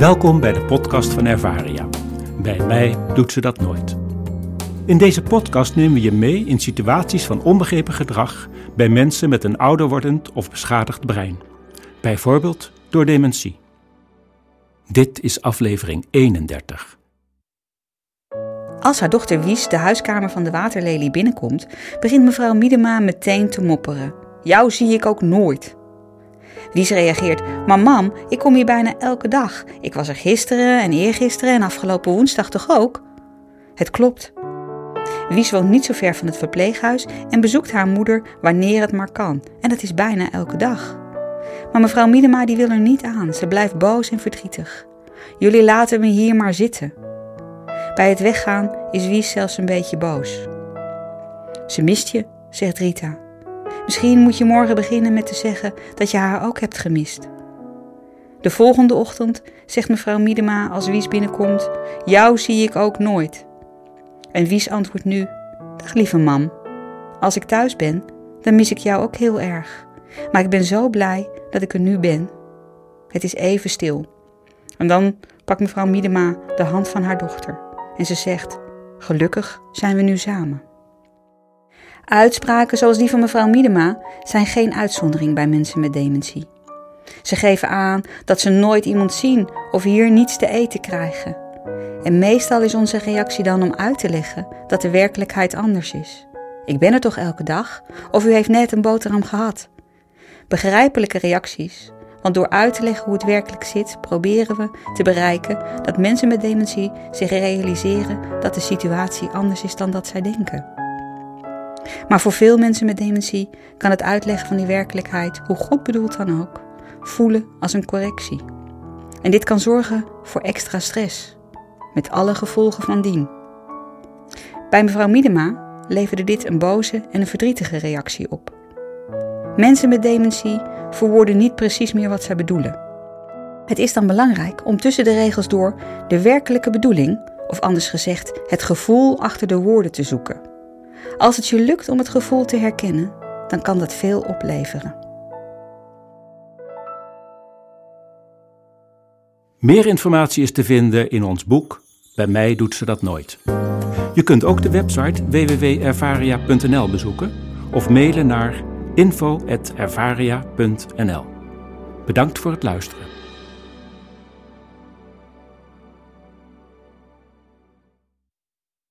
Welkom bij de podcast van Ervaria. Bij mij doet ze dat nooit. In deze podcast nemen we je mee in situaties van onbegrepen gedrag bij mensen met een ouder wordend of beschadigd brein. Bijvoorbeeld door dementie. Dit is aflevering 31. Als haar dochter Wies de huiskamer van de waterlelie binnenkomt, begint mevrouw Miedema meteen te mopperen. Jou zie ik ook nooit. Wies reageert: Maar mam, ik kom hier bijna elke dag. Ik was er gisteren en eergisteren en afgelopen woensdag toch ook? Het klopt. Wies woont niet zo ver van het verpleeghuis en bezoekt haar moeder wanneer het maar kan. En dat is bijna elke dag. Maar mevrouw Miedema die wil er niet aan. Ze blijft boos en verdrietig. Jullie laten me hier maar zitten. Bij het weggaan is Wies zelfs een beetje boos. Ze mist je, zegt Rita. Misschien moet je morgen beginnen met te zeggen dat je haar ook hebt gemist. De volgende ochtend zegt mevrouw Miedema als Wies binnenkomt: Jou zie ik ook nooit. En Wies antwoordt nu: Dag lieve mam. Als ik thuis ben, dan mis ik jou ook heel erg. Maar ik ben zo blij dat ik er nu ben. Het is even stil. En dan pakt mevrouw Miedema de hand van haar dochter en ze zegt: Gelukkig zijn we nu samen. Uitspraken zoals die van mevrouw Miedema zijn geen uitzondering bij mensen met dementie. Ze geven aan dat ze nooit iemand zien of hier niets te eten krijgen. En meestal is onze reactie dan om uit te leggen dat de werkelijkheid anders is. Ik ben er toch elke dag? Of u heeft net een boterham gehad? Begrijpelijke reacties, want door uit te leggen hoe het werkelijk zit, proberen we te bereiken dat mensen met dementie zich realiseren dat de situatie anders is dan dat zij denken. Maar voor veel mensen met dementie kan het uitleggen van die werkelijkheid, hoe God bedoelt dan ook, voelen als een correctie. En dit kan zorgen voor extra stress, met alle gevolgen van dien. Bij mevrouw Miedema leverde dit een boze en een verdrietige reactie op. Mensen met dementie verwoorden niet precies meer wat zij bedoelen. Het is dan belangrijk om tussen de regels door de werkelijke bedoeling, of anders gezegd het gevoel achter de woorden te zoeken. Als het je lukt om het gevoel te herkennen, dan kan dat veel opleveren. Meer informatie is te vinden in ons boek Bij mij doet ze dat nooit. Je kunt ook de website www.ervaria.nl bezoeken of mailen naar info.ervaria.nl. Bedankt voor het luisteren.